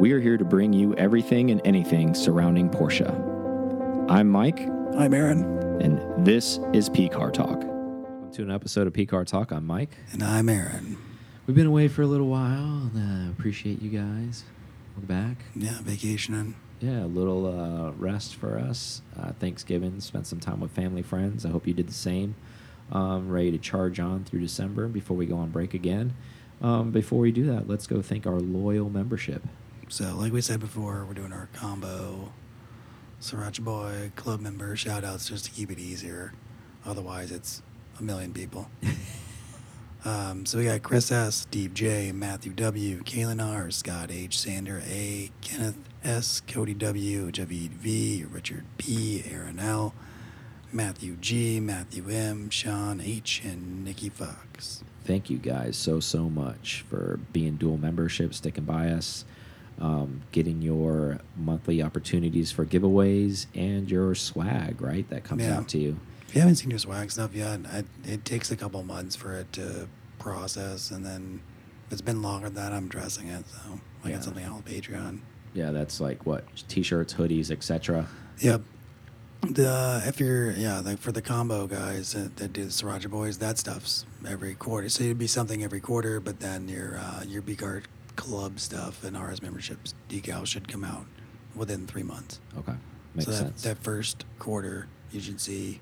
we are here to bring you everything and anything surrounding Porsche. I'm Mike, I'm Aaron. and this is P Car Talk. Welcome to an episode of P Car Talk. I'm Mike. And I'm Aaron. We've been away for a little while, and uh, appreciate you guys. We're back. Yeah, vacationing. Yeah, a little uh, rest for us. Uh, Thanksgiving, spent some time with family, friends. I hope you did the same. Um, ready to charge on through December before we go on break again. Um, before we do that, let's go thank our loyal membership. So, like we said before, we're doing our combo Sriracha Boy club member shout outs just to keep it easier. Otherwise, it's a million people. um, so, we got Chris S., Steve J., Matthew W., Kaylin R., Scott H., Sander A., Kenneth S., Cody W., Javid V., Richard P., Aaron L., Matthew G., Matthew M., Sean H., and Nikki Fox. Thank you guys so, so much for being dual membership, sticking by us, um, getting your monthly opportunities for giveaways and your swag, right? That comes Yeah. out to you. If you haven't seen your swag stuff yet, I, it takes a couple months for it to process, and then if it's been longer than that, I'm dressing it. So I Yeah. got something on Patreon. Yeah, that's like what? T shirts, hoodies, etc. Yep. The if you're yeah like for the combo guys that, that do the Sriracha Boys, that stuff's every quarter. So it'd be something every quarter, but then your uh, your P Car club stuff and RS memberships decal should come out within three months. Okay. Makes so that, sense. that first quarter, you should see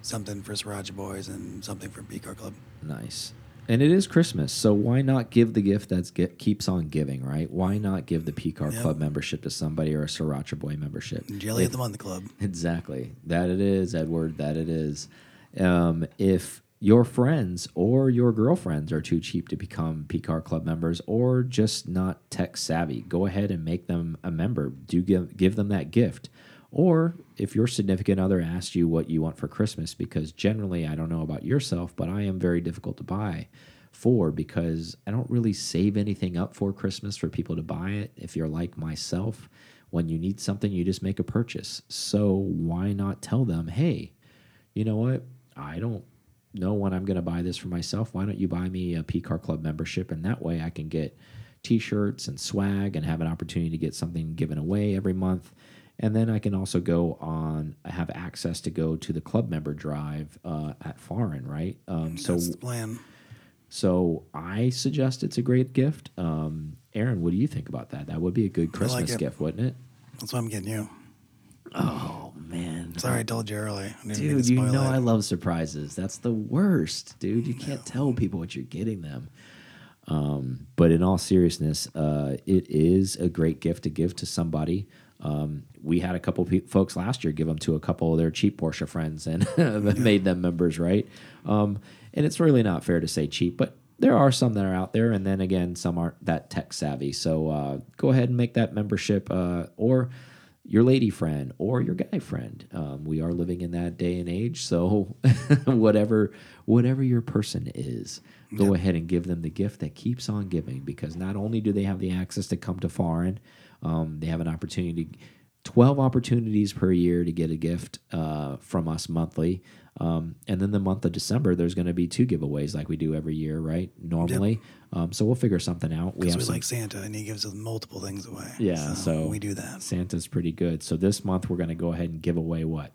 something for Sriracha Boys and something for P Car club. Nice. And it is Christmas, so why not give the gift that keeps on giving, right? Why not give the P Car Yep. Club membership to somebody or a Sriracha Boy membership? Jelly at the Month Club. Exactly. That it is, Edward. That it is. Um, if your friends or your girlfriends are too cheap to become PCAR Club members or just not tech savvy, go ahead and make them a member. Do give, give them that gift. Or if your significant other asks you what you want for Christmas, because generally, I don't know about yourself, but I am very difficult to buy for because I don't really save anything up for Christmas for people to buy it. If you're like myself, when you need something, you just make a purchase. So why not tell them, hey, you know what? I don't know one I'm going to buy this for myself. Why don't you buy me a P Car Club membership? And that way I can get t shirts and swag and have an opportunity to get something given away every month. And then I can also go on, I have access to go to the club member drive uh, at Foreign, right? Um, so That's the plan. so I suggest it's a great gift. Um, Aaron, what do you think about that? That would be a good Christmas it. gift, wouldn't it? That's what I'm getting you. Oh man, Sorry, I told you early. Dude, you know it. I love surprises. That's the worst, dude. You can't tell people what you're getting them. Um, but in all seriousness, uh, it is a great gift to give to somebody. Um, we had a couple folks last year give them to a couple of their cheap Porsche friends and made them members, right? Um, and it's really not fair to say cheap, but there are some that are out there, and then again, some aren't that tech savvy. So uh, go ahead and make that membership, uh, or your lady friend or your guy friend. Um, we are living in that day and age, so whatever whatever your person is, go ahead and give them the gift that keeps on giving. Because not only do they have the access to come to foreign, um, they have an opportunity. 12 opportunities per year to get a gift uh, from us monthly. Um, and then the month of December, there's going to be two giveaways like we do every year, right? Normally. Um, so we'll figure something out. We have we some like Santa, and he gives us multiple things away. yeah, so, we do that. Santa's pretty good. So this month we're going to go ahead and give away what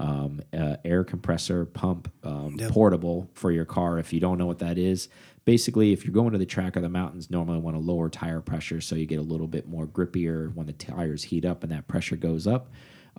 um, uh, air compressor pump um, Yep. portable for your car. If you don't know what that is, basically, if you're going to the track or the mountains, normally want to lower tire pressure so you get a little bit more grippier when the tires heat up and that pressure goes up.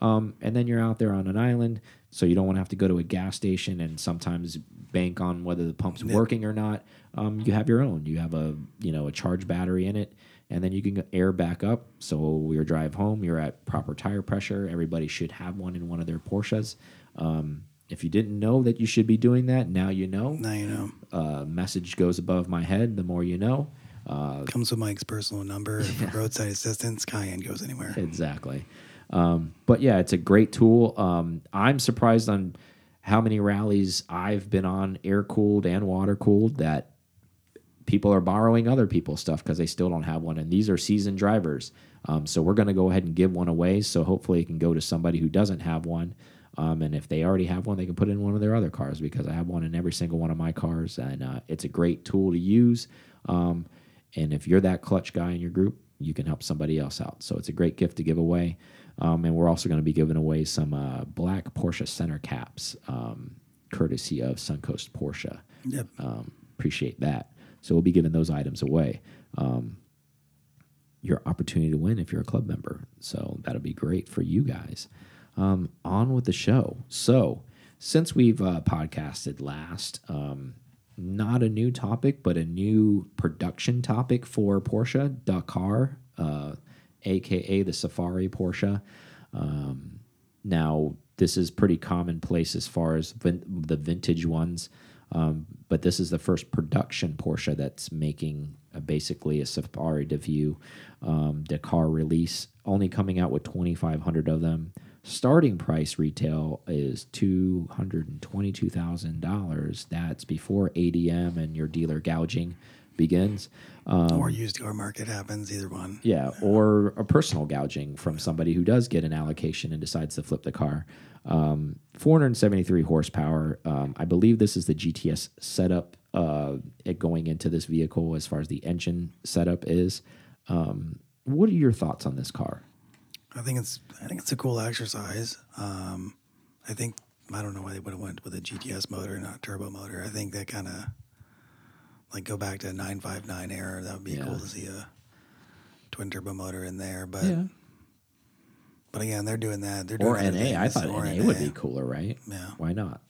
Um, and then you're out there on an island, so you don't want to have to go to a gas station and sometimes bank on whether the pump's working or not. Um, you have your own. You have a you know a charge battery in it, and then you can air back up. So your drive home, you're at proper tire pressure. Everybody should have one in one of their Porsches. Um, if you didn't know that you should be doing that, now you know. Now you know. Uh, message goes above my head. The more you know. Comes with Mike's personal number. For roadside assistance, Cayenne goes anywhere. Exactly. Um, but yeah, it's a great tool. Um, I'm surprised on how many rallies I've been on air cooled and water cooled that people are borrowing other people's stuff because they still don't have one. And these are seasoned drivers. Um, so we're going to go ahead and give one away. So hopefully it can go to somebody who doesn't have one. Um, and if they already have one, they can put it in one of their other cars because I have one in every single one of my cars. And uh, it's a great tool to use. Um, and if you're that clutch guy in your group, you can help somebody else out. So it's a great gift to give away. Um, and we're also going to be giving away some uh, black Porsche center caps, um, courtesy of Suncoast Porsche. Yep. Um, appreciate that. So we'll be giving those items away. Um, your opportunity to win if you're a club member. So that'll be great for you guys. Um, on with the show. So since we've uh, podcasted last, um, not a new topic, but a new production topic for Porsche Dakar, uh, aka the Safari Porsche. Um, now, this is pretty commonplace as far as vin the vintage ones, um, but this is the first production Porsche that's making basically a Safari Devue um, Dakar release, only coming out with 2,500 of them. Starting price retail is two hundred and twenty-two thousand dollars. That's before ADM and your dealer gouging begins. Um, or used car market happens, either one. yeah, or a personal gouging from somebody who does get an allocation and decides to flip the car. Um, 473 horsepower. Um, I believe this is the GTS setup uh, it going into this vehicle as far as the engine setup is. Um, what are your thoughts on this car? I think it's I think it's a cool exercise. Um, I think I don't know why they would have went with a GTS motor, not turbo motor. I think that kind of like go back to 959 era. That would be Yeah. cool to see a twin turbo motor in there. But Yeah. But again, they're doing that. They're doing Or NA. I thought Or NA would be cooler, right? Yeah. Why not?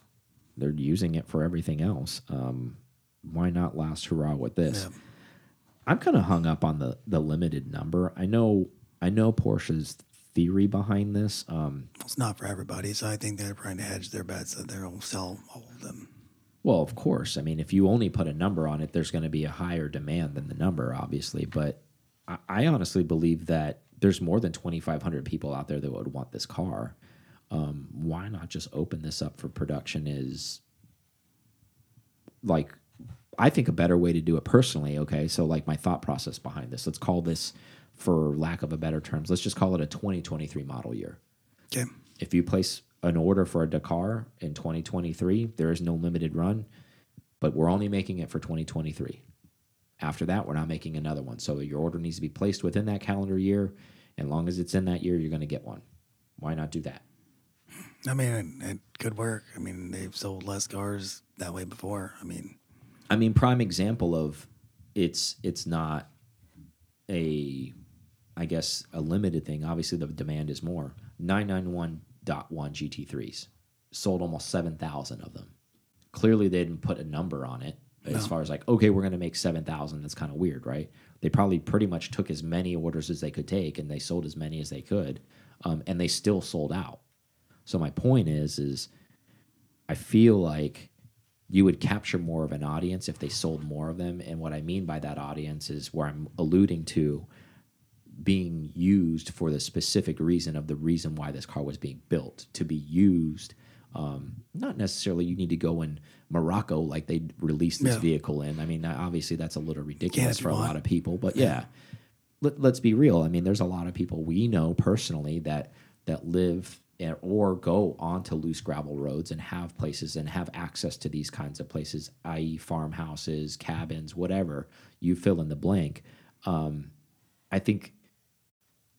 They're using it for everything else. Um, why not last hurrah with this? Yeah. I'm kind of hung up on the the limited number. I know I know Porsche's theory behind this. Um, It's not for everybody, so I think they're trying to hedge their bets that they'll sell all of them. well, of course. I mean, if you only put a number on it, there's going to be a higher demand than the number, obviously. But I, I honestly believe that there's more than 2,500 people out there that would want this car. Um, why not just open this up for production? Is like, I think a better way to do it personally. Okay, so like my thought process behind this. Let's call this, for lack of a better terms, let's just call it a 2023 model year. Okay. If you place an order for a Dakar in 2023, there is no limited run, but we're only making it for 2023. After that, we're not making another one. So your order needs to be placed within that calendar year. And long as it's in that year, you're going to get one. Why not do that? I mean, it, it could work. I mean, they've sold less cars that way before. I mean, I mean, prime example of it's it's not a, I guess a limited thing. Obviously, the demand is more. 991.1 GT3s sold almost seven thousand of them. Clearly, they didn't put a number on it as No. far as like, okay, we're going to make seven thousand. That's kind of weird, right? They probably pretty much took as many orders as they could take, and they sold as many as they could, um, and they still sold out. So my point is, is I feel like you would capture more of an audience if they sold more of them. And what I mean by that audience is where I'm alluding to being used for the specific reason of the reason why this car was being built to be used. Um, not necessarily you need to go in Morocco like they released this Yeah. vehicle in. I mean, obviously that's a little ridiculous for a lot of people, but yeah. Let, let's be real. I mean, there's a lot of people we know personally that that live or go onto loose gravel roads and have places and have access to these kinds of places, i.e., farmhouses, cabins, whatever you fill in the blank. Um, I think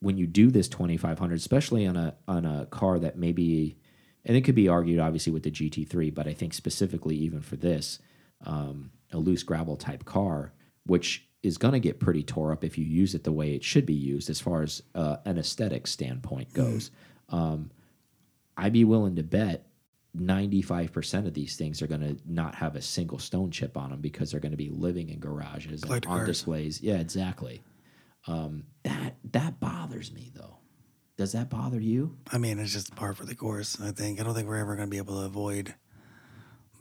when you do this 2500, especially on a on a car that maybe, and it could be argued obviously with the GT3, but I think specifically even for this, um, a loose gravel type car, which is going to get pretty tore up if you use it the way it should be used as far as uh, an aesthetic standpoint goes. Um, I'd be willing to bet 95% of these things are going to not have a single stone chip on them because they're going to be living in garages and on cars. displays. Yeah, exactly. Um, that that bothers me though. Does that bother you? I mean, it's just par for the course. I think I don't think we're ever going to be able to avoid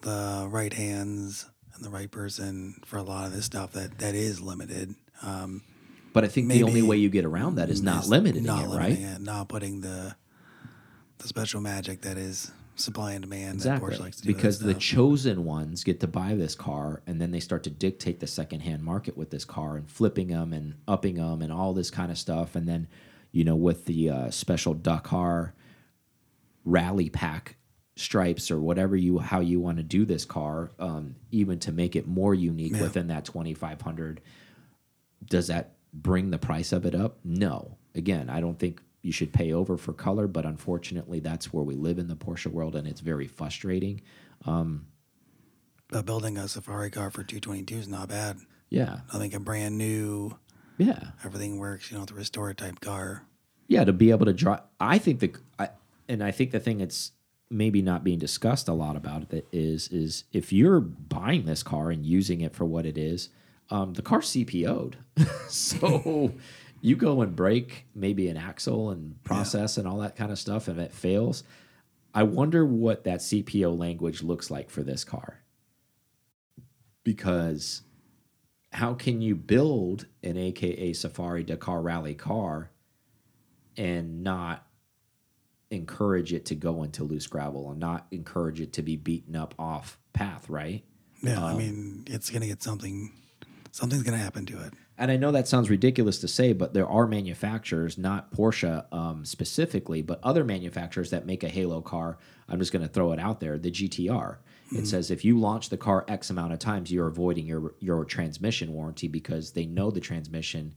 the right hands and the right person for a lot of this stuff that that is limited. Um, But I think the only way you get around that is not limiting not it, limiting right? it, not putting the the special magic that is supply and demand Exactly. that Porsche likes to do. Because the chosen ones get to buy this car and then they start to dictate the secondhand market with this car and flipping them and upping them and all this kind of stuff. And then, you know, with the uh, special Dakar rally pack stripes or whatever you how you want to do this car, um, even to make it more unique Yeah. within that 2500 does that bring the price of it up? No. Again, I don't think you should pay over for color, but unfortunately, that's where we live in the Porsche world, and it's very frustrating. Um, But building a Safari car for 222 is not bad. yeah, I think a brand new, yeah, everything works, you know, the restore type car. yeah. To be able to drive, I think the, I, and I think the thing that's maybe not being discussed a lot about it is is if you're buying this car and using it for what it is, um, the car's CPO'd, so you go and break maybe an axle and process and all that kind of stuff, and it fails. I wonder what that CPO language looks like for this car. Because how can you build an AKA Safari Dakar Rally car and not encourage it to go into loose gravel and not encourage it to be beaten up off path, right? Yeah, I mean, it's gonna get something. Something's gonna happen to it. And I know that sounds ridiculous to say, but there are manufacturers, not Porsche um, specifically, but other manufacturers that make a Halo car. I'm just going to throw it out there the GTR. It mm-hmm. says if you launch the car X amount of times, you're avoiding your, your transmission warranty because they know the transmission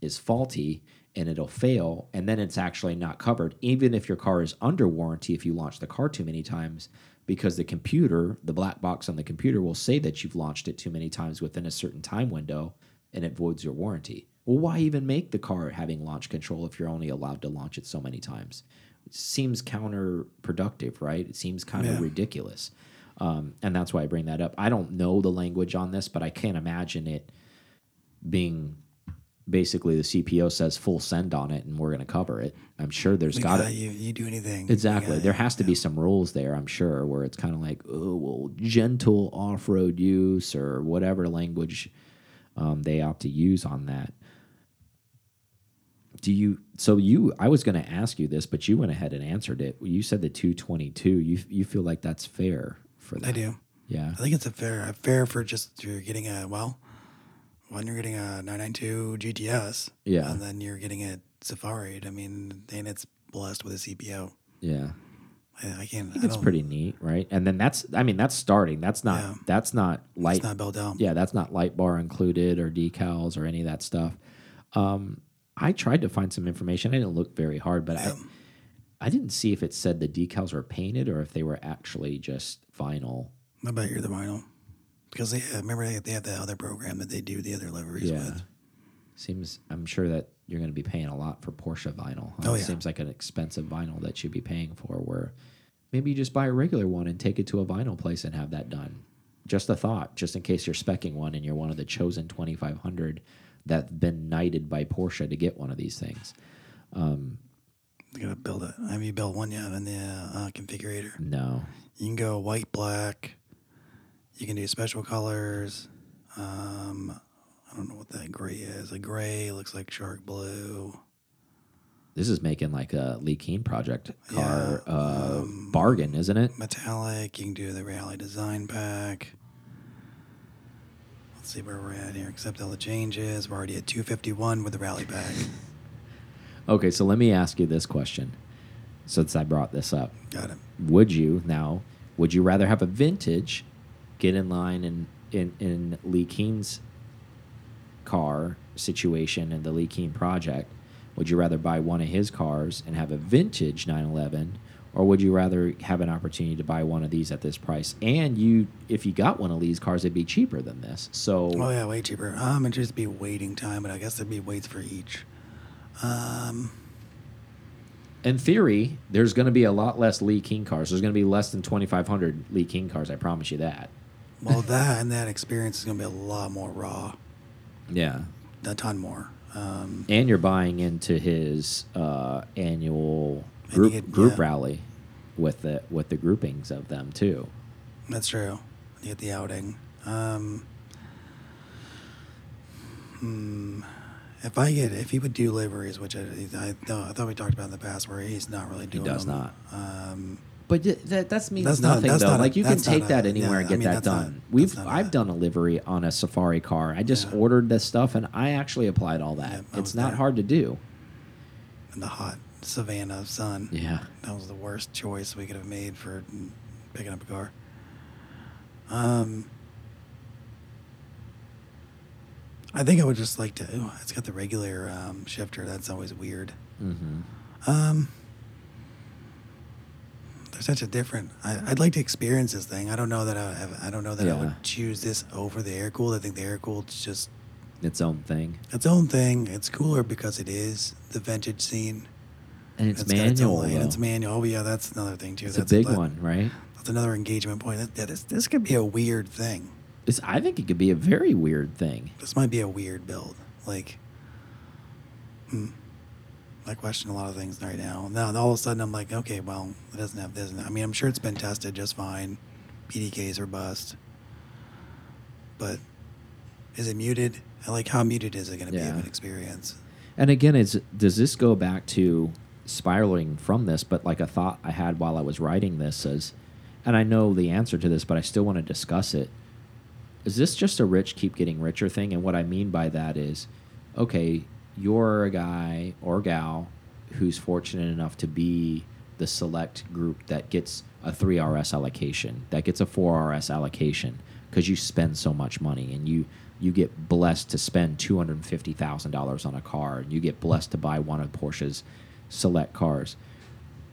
is faulty and it'll fail. And then it's actually not covered, even if your car is under warranty if you launch the car too many times, because the computer, the black box on the computer, will say that you've launched it too many times within a certain time window and it voids your warranty. Well, why even make the car having launch control if you're only allowed to launch it so many times? It seems counterproductive, right? It seems kind Yeah. of ridiculous. Um, and that's why I bring that up. I don't know the language on this, but I can't imagine it being basically the CPO says full send on it and we're going to cover it. I'm sure there's got to you, you do anything. Exactly. There has to be some rules there, I'm sure, where it's kind of like, oh, well, gentle off road use or whatever language um, they opt to use on that. Do you? So you, I was going to ask you this, but you went ahead and answered it. You said the 222. You you feel like that's fair for that? I do. Yeah. I think it's a fair, a fair for just you're getting a well, when you're getting a 992 GTS, Yeah. and then you're getting a Safari. I mean, and it's blessed with a CPO. Yeah. I, I can't. I think it's pretty neat, right? And then that's, I mean, that's starting. That's not, Yeah. that's not light It's not built out. yeah, that's not light bar included or decals or any of that stuff. Um, I tried to find some information. I didn't look very hard, but Yeah. I I didn't see if it said the decals were painted or if they were actually just vinyl. I bet you're the vinyl. Because they remember they, they have that other program that they do the other liveries Yeah. with. Seems I'm sure that you're going to be paying a lot for Porsche vinyl. huh? Oh, It yeah. Seems like an expensive vinyl that you'd be paying for. Where maybe you just buy a regular one and take it to a vinyl place and have that done. Just a thought, just in case you're specking one and you're one of the chosen 2,500 that've been knighted by Porsche to get one of these things. Um, They gotta build it. Have you built one yet in the uh, configurator? No, You can go white, black. You can do special colors. Um, I don't know what that gray is. A gray looks like shark blue. this is making like a Leh Keen project car Yeah, uh, um, bargain, isn't it? Metallic. You can do the Rally Design Pack. Let's see where we're at here. Accept all the changes. We're already at 251 with the Rally Pack. Okay, so let me ask you this question, since I brought this up. Got it. would you now would you rather have a vintage get in line in in, in Leh Keen's car situation and the Leh Keen project would you rather buy one of his cars and have a vintage 911 or would you rather have an opportunity to buy one of these at this price and you if you got one of these cars it'd be cheaper than this so Oh yeah, way cheaper. Um, it'd just be waiting time, but I guess there'd be waits for each. Um, in theory there's going to be a lot less Leh Keen cars there's going to be less than 2500 Leh Keen cars i promise you that well, that and that experience is gonna be a lot more raw, yeah a ton more. Um, and you're buying into his uh, annual group get- group yeah. rally with the with the groupings of them too. That's true. You get the outing. Um, hmm, if I get, if he would do liveries, which I, I, I thought we talked about in the past, where he's not really doing. does them, not. Um, But y- that that's means That's not- nothing that's though. not a- like you can that's not take a- that anywhere yeah, and I get mean, that that's not- done. We've I've a- done a livery on a Safari car. I just Yeah. ordered this stuff and I actually applied all that. Yeah, it's not there. hard to do. in the hot Savannah sun. Yeah. That was the worst choice we could have made for picking up a car. Um, I think I would just like to. Oh, it's got the regular um, shifter. That's always weird. Mm-hmm. Um, they're such a different. I, I'd like to experience this thing. I don't know that I. I don't know that I would choose this over the air cooled. I think the air cooled's just Its own thing, its own thing. It's cooler because it is the vintage scene. and it's, its manual. own lane. It's manual. Oh yeah, that's another thing too. It's that's a big that- one, right? That's another engagement point. That- Yeah, this this could be a weird thing. It's, I think it could be a very weird thing. This might be a weird build. Like, hmm. I question a lot of things right now. Now, all of a sudden, I'm like, okay, well, it doesn't have this. I mean, I'm sure it's been tested just fine. PDKs are bust. But is it muted? Like, how muted is it going to be of an experience? And again, is does this go back to spiraling from this? But like a thought I had while I was writing this is, and I know the answer to this, but I still want to discuss it. Is this just a rich keep getting richer thing? And what I mean by that is, okay, you're a guy or gal who's fortunate enough to be the select group that gets a 3RS allocation, that gets a 4RS allocation because you spend so much money and you you get blessed to spend $250,000 on a car and you get blessed to buy one of Porsche's select cars.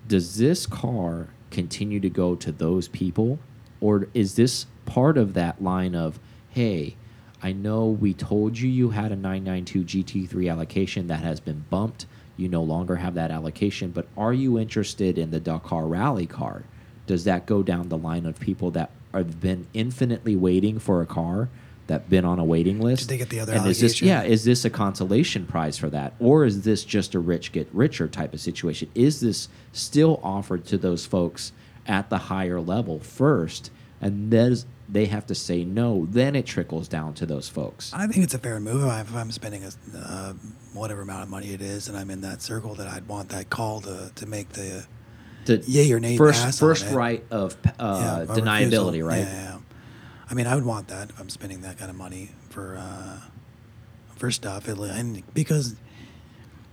Does this car continue to go to those people or is this part of that line of hey, I know we told you you had a 992 GT3 allocation that has been bumped. You no longer have that allocation, but are you interested in the Dakar Rally car? Does that go down the line of people that have been infinitely waiting for a car that been on a waiting list? Did they get the other and is this allocation? yeah, is this a consolation prize for that, or is this just a rich get richer type of situation? Is this still offered to those folks at the higher level first, and then they have to say no? Then it trickles down to those folks. I think it's a fair move. If I'm spending a, uh, whatever amount of money it is and I'm in that circle, that I'd want that call to, to make the To yay or nay first first right of uh, or deniability, right? Yeah, yeah, yeah. I mean, I would want that if I'm spending that kind of money for uh, for stuff, and because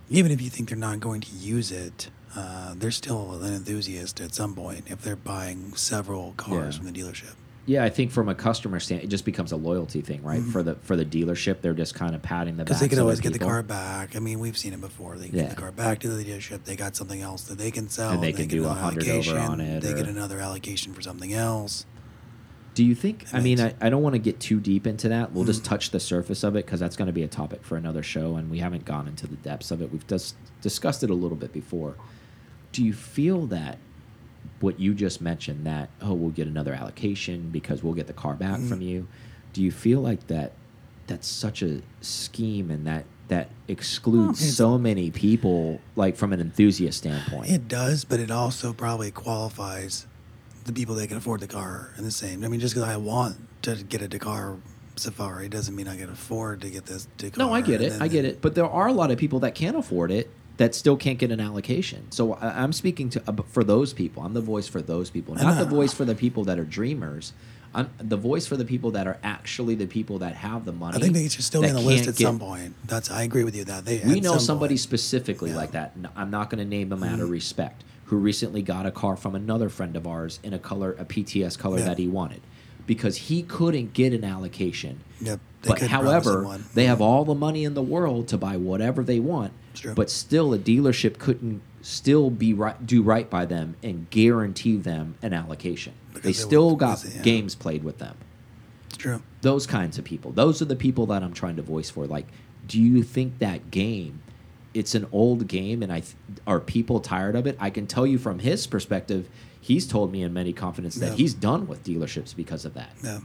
even if you think they're not going to use it, uh, they're still an enthusiast at some point if they're buying several cars Yeah. from the dealership. Yeah, I think from a customer stand, it just becomes a loyalty thing, right? For the for the dealership, they're just kind of patting the Because back. Mm-hmm. they can always get the car back. I mean, we've seen it before. They can Yeah. get the car back to the dealership. They got something else that they can sell. And they can get do a 100 over on it, They get another allocation for something else. Do you think? It I mean, I, I don't want to get too deep into that. We'll just Mhm. touch the surface of it because that's going to be a topic for another show, and we haven't gone into the depths of it. We've just discussed it a little bit before. Do you feel that what you just mentioned that oh we'll get another allocation because we'll get the car back Mhm. from you? Do you feel like that? That's such a scheme, and that that excludes so many people, like from an enthusiast standpoint. It does, but it also probably qualifies the people that can afford the car in the same. I mean, just because I want to get a Dakar Safari doesn't mean I can afford to get this Dakar. No, I get it. I get it. But there are a lot of people that can't afford it that still can't get an allocation. So I, I'm speaking to uh, for those people. I'm the voice for those people, not the uh, voice for the people that are dreamers. I'm the voice for the people that are actually the people that have the money. I think they should still be on the list at get- some point. That's I agree with you that they. We know some somebody point. specifically Yeah. like that. I'm not going to name them out of Mhm. respect. Who recently got a car from another friend of ours in a color, a PTS color Yeah. that he wanted, because he couldn't get an allocation. Yep. they But could promise him however, they have all the money in the world to buy whatever they want. But still, a dealership couldn't still be right, do right by them and guarantee them an allocation. Because they still got because, yeah. games played with them. It's true. Those kinds of people. Those are the people that I'm trying to voice for. Like, do you think that game? It's an old game, and I th are people tired of it? I can tell you from his perspective, he's told me in many confidence that Yeah. he's done with dealerships because of that. Yeah.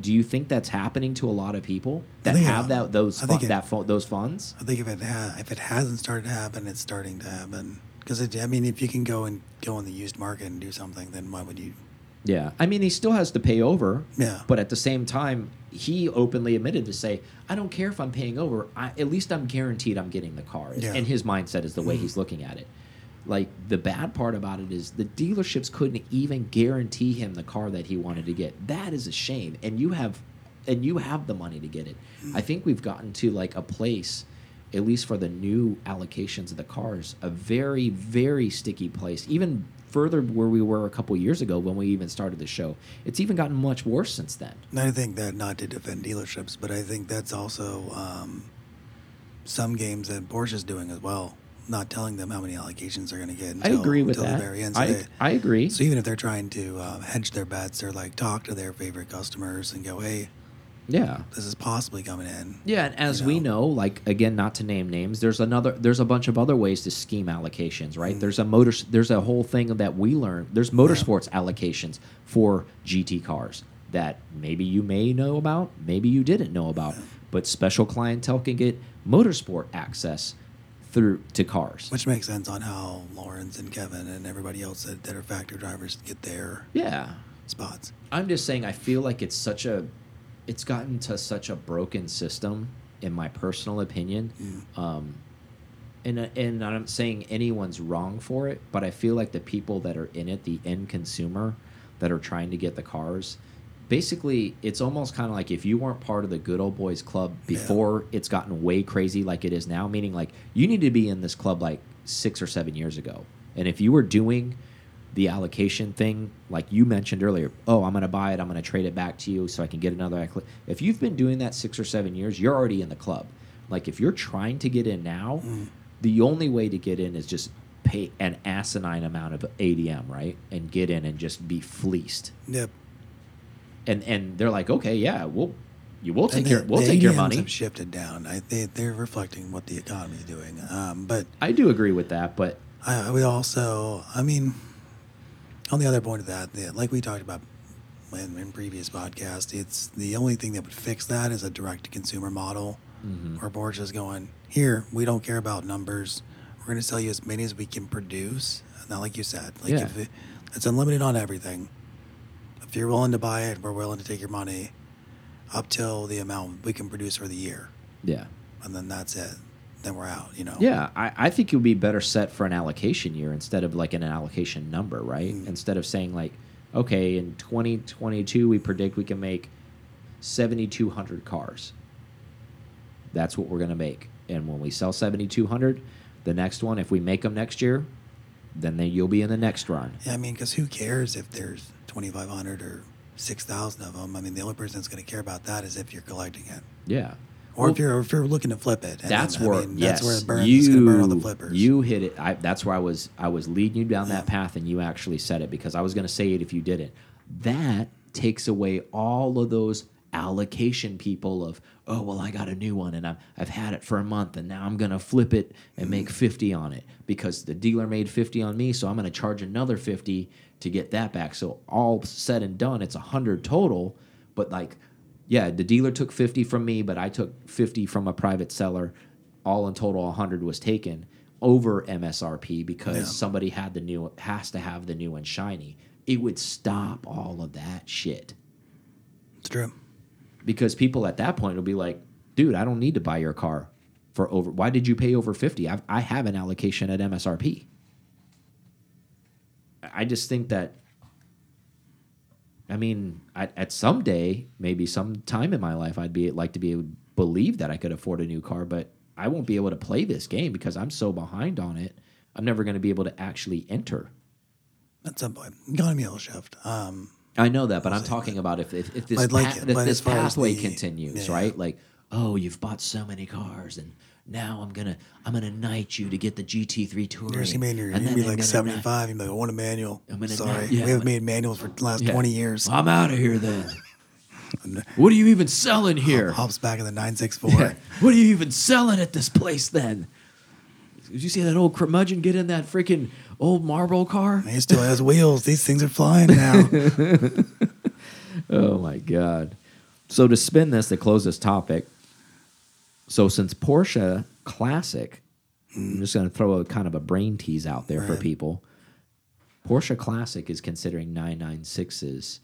Do you think that's happening to a lot of people that have that those fu it- that fu those funds? I think if it ha- if it hasn't started to happen, it's starting to happen. Because I mean, if you can go and go in the used market and do something, then why would you? Yeah, I mean he still has to pay over. Yeah. But at the same time, he openly admitted to say, "I don't care if I'm paying over. I, at least I'm guaranteed I'm getting the car." Yeah. And his mindset is the way Mhm. he's looking at it. Like the bad part about it is the dealerships couldn't even guarantee him the car that he wanted to get. That is a shame. And you have, and you have the money to get it. I think we've gotten to like a place at least for the new allocations of the cars, a very, very sticky place. Even further where we were a couple years ago when we even started the show. It's even gotten much worse since then. I think that not to defend dealerships, but I think that's also um, some games that Porsche's doing as well. Not telling them how many allocations they're going to get. I agree with until that. The very end. So, I, they- I agree. so even if they're trying to uh, hedge their bets, they're like talk to their favorite customers and go, "Hey, yeah. this is possibly coming in." Yeah, and as you we know? know, like again, not to name names, there's another, there's a bunch of other ways to scheme allocations, Mm. right? There's a motor, there's a whole thing that we learned. There's motorsports allocations for GT cars that maybe you may know about, maybe you didn't know about, but special clientele can get motorsport access through to cars. Which makes sense on how Laurens and Kevin and everybody else that, that are factory drivers get their yeah, spots. I'm just saying I feel like it's such a it's gotten to such a broken system in my personal opinion. Um and and I'm saying anyone's wrong for it, but I feel like the people that are in it, the end consumer that are trying to get the cars, basically it's almost kind of like if you weren't part of the good old boys club before it's gotten way crazy like it is now, meaning like you need to be in this club like 6 or 7 years ago. And if you were doing the allocation thing, like you mentioned earlier, oh, I'm going to buy it, I'm going to trade it back to you so I can get another. alloc-" If you've been doing that six or seven years, you're already in the club. Like if you're trying to get in now, mm. the only way to get in is just pay an asinine amount of ADM, right, and get in and just be fleeced. Yep. And and they're like, okay, yeah, we'll you will take And your we'll take your money. Have shifted down. I, they, they're reflecting what the economy is doing. Um, but I do agree with that, but I, we also, I mean, on the other point of that, the, like we talked about in, in previous podcasts, it's the only thing that would fix that is a direct to consumer model Mhm. where Porsche is going, here, we don't care about numbers. We're going to sell you as many as we can produce. Not like you said, like Yeah. if it, it's unlimited on everything. If you're willing to buy it, we're willing to take your money up till the amount we can produce for the year. yeah. And then that's it. Then we're out, you know? Yeah, I, I think you'd be better set for an allocation year instead of like an allocation number, right? Mm. Instead of saying like, okay, in 2022 we predict we can make 7,200 cars. That's what we're gonna make, and when we sell 7,200, the next one, if we make them next year, then they, you'll be in the next run. Yeah, I mean, because who cares if there's 2,500 or 6,000 of them? I mean, the only person that's going to care about that is if you're collecting it. Yeah. Or if you're if you're looking to flip it. And that's then, I where mean, yes, that's where it burns. you it's going to burn all the flippers. you hit it. I, that's where I was. I was leading you down that path, and you actually said it because I was going to say it if you didn't. That takes away all of those allocation people of oh well I got a new one and I've, I've had it for a month and now I'm gonna flip it and make mm-hmm. 50 on it because the dealer made 50 on me so I'm gonna charge another 50 to get that back so all said and done it's a 100 total but like yeah, the dealer took 50 from me, but I took 50 from a private seller. All in total, 100 was taken over MSRP because Yeah. somebody had the new, has to have the new and shiny. It would stop all of that shit it's true. because people at that point will be like, dude, I don't need to buy your car for over. Why did you pay over 50? I've, I have an allocation at MSRP. I just think that I mean, at, at some day, maybe some time in my life, I'd be like to be able to believe that I could afford a new car, but I won't be able to play this game because I'm so behind on it. I'm never going to be able to actually enter. At some point, economy will shift. Um, I know that, but I'm talking about if if, if this like it, if this as far as pathway the- continues, yeah. right? Like, oh, you've bought so many cars, and now I'm gonna I'm gonna knight you to get the GT3 Touring. You're gonna be, you're gonna be like 75. You're like, I want a manual. I'm gonna Sorry, yeah, we haven't I'm- made manuals for the last Yeah. 20 years. I'm out of here then. what are you even selling here? Hops back in the 964. Yeah. What are you even selling at this place then? Did you see that old curmudgeon get in that freaking old marble car? He still has wheels. These things are flying now. Oh my god. So to spin this to close this topic, so since Porsche Classic, I'm just going to throw a kind of a brain tease out there for people. Porsche Classic is considering 996s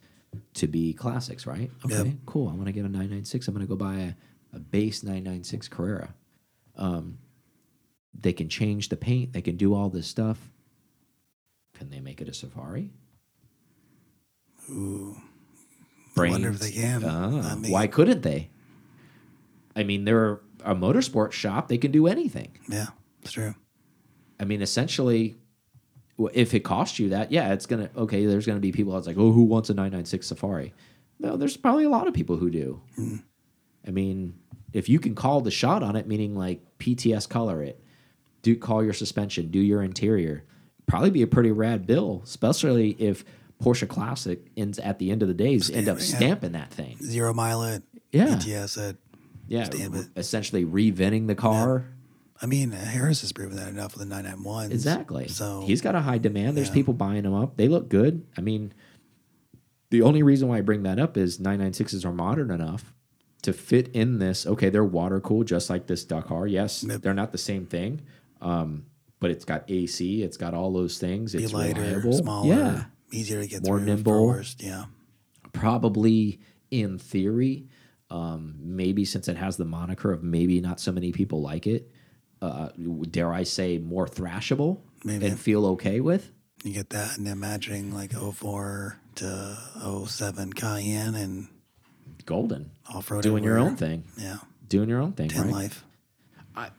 to be classics, right? Okay, Yep. cool. I want to get a 996. I'm going to go buy a, a base 996 Carrera. Um, they can change the paint. They can do all this stuff. Can they make it a Safari? Ooh. I wonder if they can. Ah, I mean- why couldn't they? I mean, there are a motorsport shop, they can do anything. Yeah, it's true. I mean, essentially, if it costs you that, yeah, it's gonna okay. There's gonna be people that's like, oh, who wants a 996 Safari? No, there's probably a lot of people who do. Mm-hmm. I mean, if you can call the shot on it, meaning like PTS color it, do call your suspension, do your interior, probably be a pretty rad bill, especially if Porsche Classic ends at the end of the days end up Stamping, that thing. Zero mile it. Yeah. ETS it. Yeah, it. essentially reventing the car. I mean, Harris has proven that enough with the 991. Exactly. So he's got a high demand. There's Yeah. people buying them up. They look good. I mean, the only reason why I bring that up is 996s are modern enough to fit in this. Okay, they're water cooled just like this Dakar. Yes, Yep. they're not the same thing, um, but it's got AC. It's got all those things. be It's lighter, reliable. smaller, Yeah, easier to get More through. nimble. Yeah. probably in theory, um, maybe since it has the moniker of maybe not so many people like it. Uh, dare I say more thrashable Maybe. and feel okay with? You get that, and imagining like 04 to 07 Cayenne and Golden. off road. doing your own thing, Yeah. doing your own thing, 10 right? life. I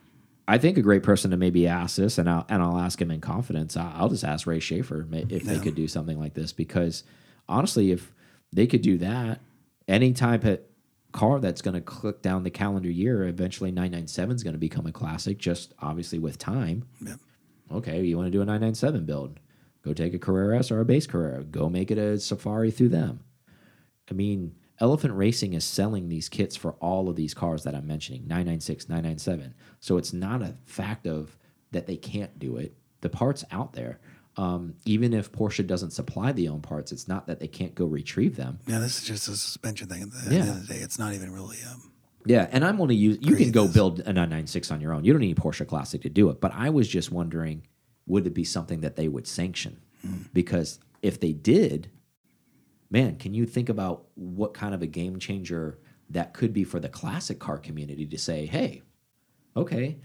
I think a great person to maybe ask this, and I'll and I'll ask him in confidence. I- I'll just ask Ray Schaefer if they could do something like this because honestly, if they could do that, any type of car that's going to click down the calendar year, eventually 997 is going to become a classic. Just obviously with time. Yep. Okay, you want to do a 997 build? Go take a Carrera S or a base Carrera. Go make it a Safari through them. I mean, Elephant Racing is selling these kits for all of these cars that I'm mentioning 996, 997. So it's not a fact of that they can't do it. The parts out there. Um, even if Porsche doesn't supply the own parts, it's not that they can't go retrieve them. Yeah, this is just a suspension thing. At the Yeah. end of the day, it's not even really. Um, Yeah, and I'm only use you can go this. build a 996 on your own. You don't need Porsche Classic to do it. But I was just wondering, would it be something that they would sanction? Because if they did, man, can you think about what kind of a game changer that could be for the classic car community to say, hey, okay,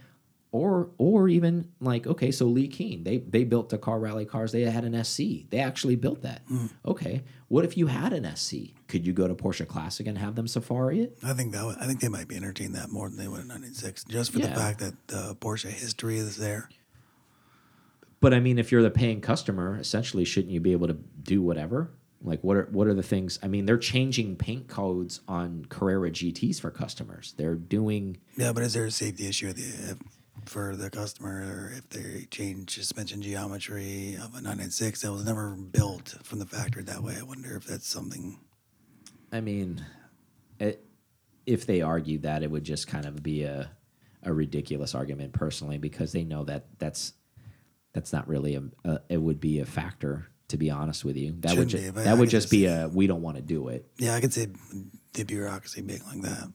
or or even like, okay, so Leh Keen, they they built the car rally cars. They had an SC. They actually built that. Hmm. Okay, what if you had an SC? Could you go to Porsche Classic and have them Safari it? I think that would, I think they might be entertaining that more than they would in 996, just for Yeah. the fact that the Porsche history is there. But I mean, if you're the paying customer, essentially, shouldn't you be able to do whatever? Like, what are what are the things? I mean, they're changing paint codes on Carrera GTS for customers. They're doing Yeah, but is there a safety issue with the, for the customer if they change suspension geometry of a 996 that was never built from the factory that way? I wonder if that's something. I mean, it, if they argued that, it would just kind of be a a ridiculous argument, personally, because they know that that's that's not really a, a it would be a factor. To be honest with you, that would Shouldn't ju be, that I would just just be a we don't want to do it. Yeah, I could say the bureaucracy being like that.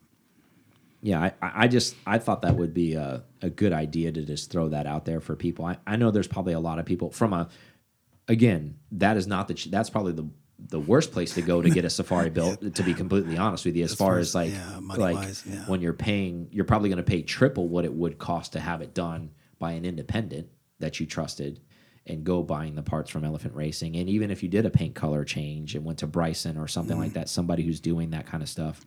Yeah, I, I just I thought that would be a, a good idea to just throw that out there for people. I, I know there's probably a lot of people from a again that is not the that's probably the the worst place to go to get a safari built. To be completely honest with you, as, As far far as like yeah, like wise, yeah. when you're paying, you're probably going to pay triple what it would cost to have it done by an independent that you trusted. And go buying the parts from Elephant Racing, and even if you did a paint color change and went to Bryson or something Mm. like that, somebody who's doing that kind of stuff,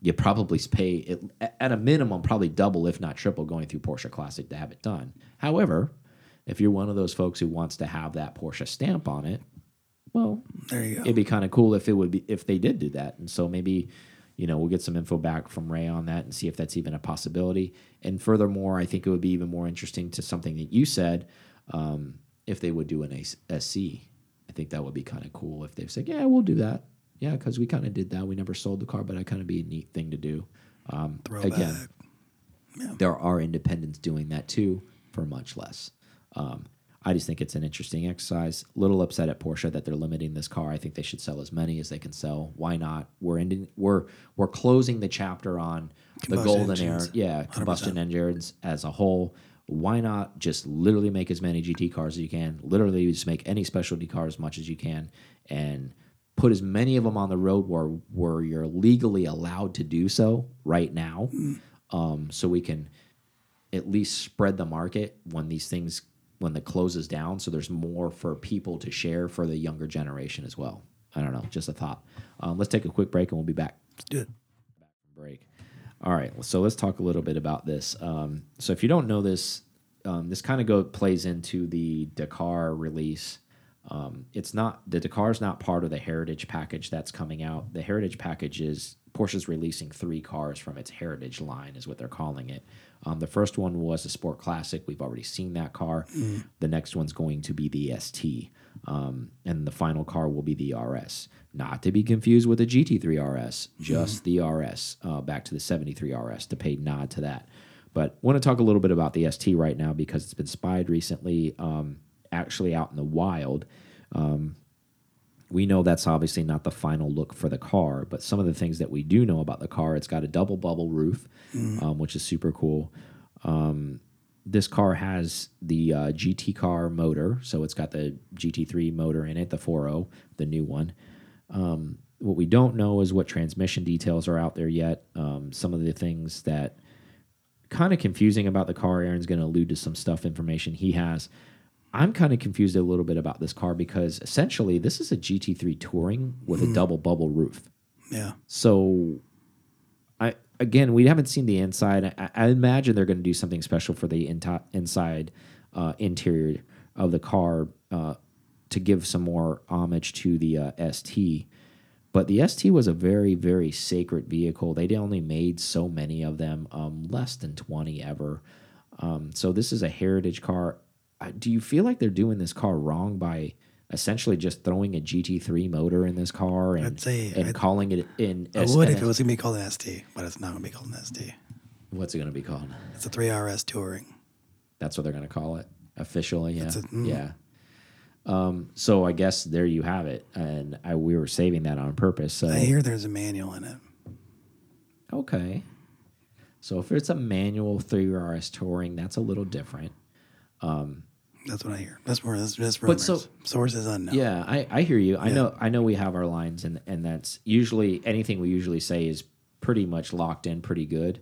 you probably pay it, at a minimum probably double if not triple going through Porsche Classic to have it done. However, if you're one of those folks who wants to have that Porsche stamp on it, well, There you go. it'd be kind of cool if it would be if they did do that. And so maybe you know we'll get some info back from Ray on that and see if that's even a possibility. And furthermore, I think it would be even more interesting to something that you said um, if they would do an SC. I think that would be kind of cool if they said, "Yeah, we'll do that." Yeah, because we kind of did that. We never sold the car, but that kind of be a neat thing to do. Um, again, there are independents doing that too for much less. Um, I just think it's an interesting exercise. Little upset at Porsche that they're limiting this car. I think they should sell as many as they can sell. Why not? We're ending. We're we're closing the chapter on the Combustion golden era. Yeah, combustion engines as a whole. Why not just literally make as many GT cars as you can? Literally, just make any specialty car as much as you can, and put as many of them on the road where where you're legally allowed to do so right now, um, so we can at least spread the market when these things when the closes down. So there's more for people to share for the younger generation as well. I don't know just a thought. Um, let's take a quick break and we'll be back. Let's do it. break. All right, so let's talk a little bit about this. Um, so if you don't know this, um, this kind of go plays into the Dakar release. Um, it's not the Dakar is not part of the Heritage package that's coming out. The Heritage package is Porsche's releasing three cars from its Heritage line, is what they're calling it. Um, the first one was a Sport Classic. We've already seen that car. The next one's going to be the ST, um, and the final car will be the RS. Not to be confused with the GT3 RS, just the RS. Uh, back to the 73 RS to pay nod to that. But want to talk a little bit about the ST right now because it's been spied recently, um, actually out in the wild. Um, we know that's obviously not the final look for the car, but some of the things that we do know about the car, it's got a double bubble roof, um, which is super cool. Um, this car has the uh, GT car motor, so it's got the GT3 motor in it, the 4.0, the new one. Um, what we don't know is what transmission details are out there yet. Um, some of the things that kind of confusing about the car. Aaron's going to allude to some stuff information he has. I'm kind of confused a little bit about this car because essentially this is a GT3 Touring with a double bubble roof. Yeah. So, I again we haven't seen the inside. I, I imagine they're going to do something special for the inside uh, interior of the car uh, to give some more homage to the uh, ST. But the ST was a very, very sacred vehicle. They only made so many of them, um, less than 20 ever. Um, so this is a heritage car. Do you feel like they're doing this car wrong by essentially just throwing a GT3 motor in this car and, say- and I'd- calling it in? I S- would if it was going to be called an ST, but it's not going to be called an ST. What's it going to be called? It's a 3RS Touring. That's what they're going to call it officially. Yeah, it, mm. yeah. Um, so I guess there you have it, and I, we were saving that on purpose. So I hear there's a manual in it. okay, so if it's a manual three RS touring, that's a little different. Um, that's what I hear. That's more. That's, that's But so- Sources unknown. Yeah, I, I hear you. I Yeah. know I know we have our lines, and and that's usually anything we usually say is pretty much locked in, pretty good.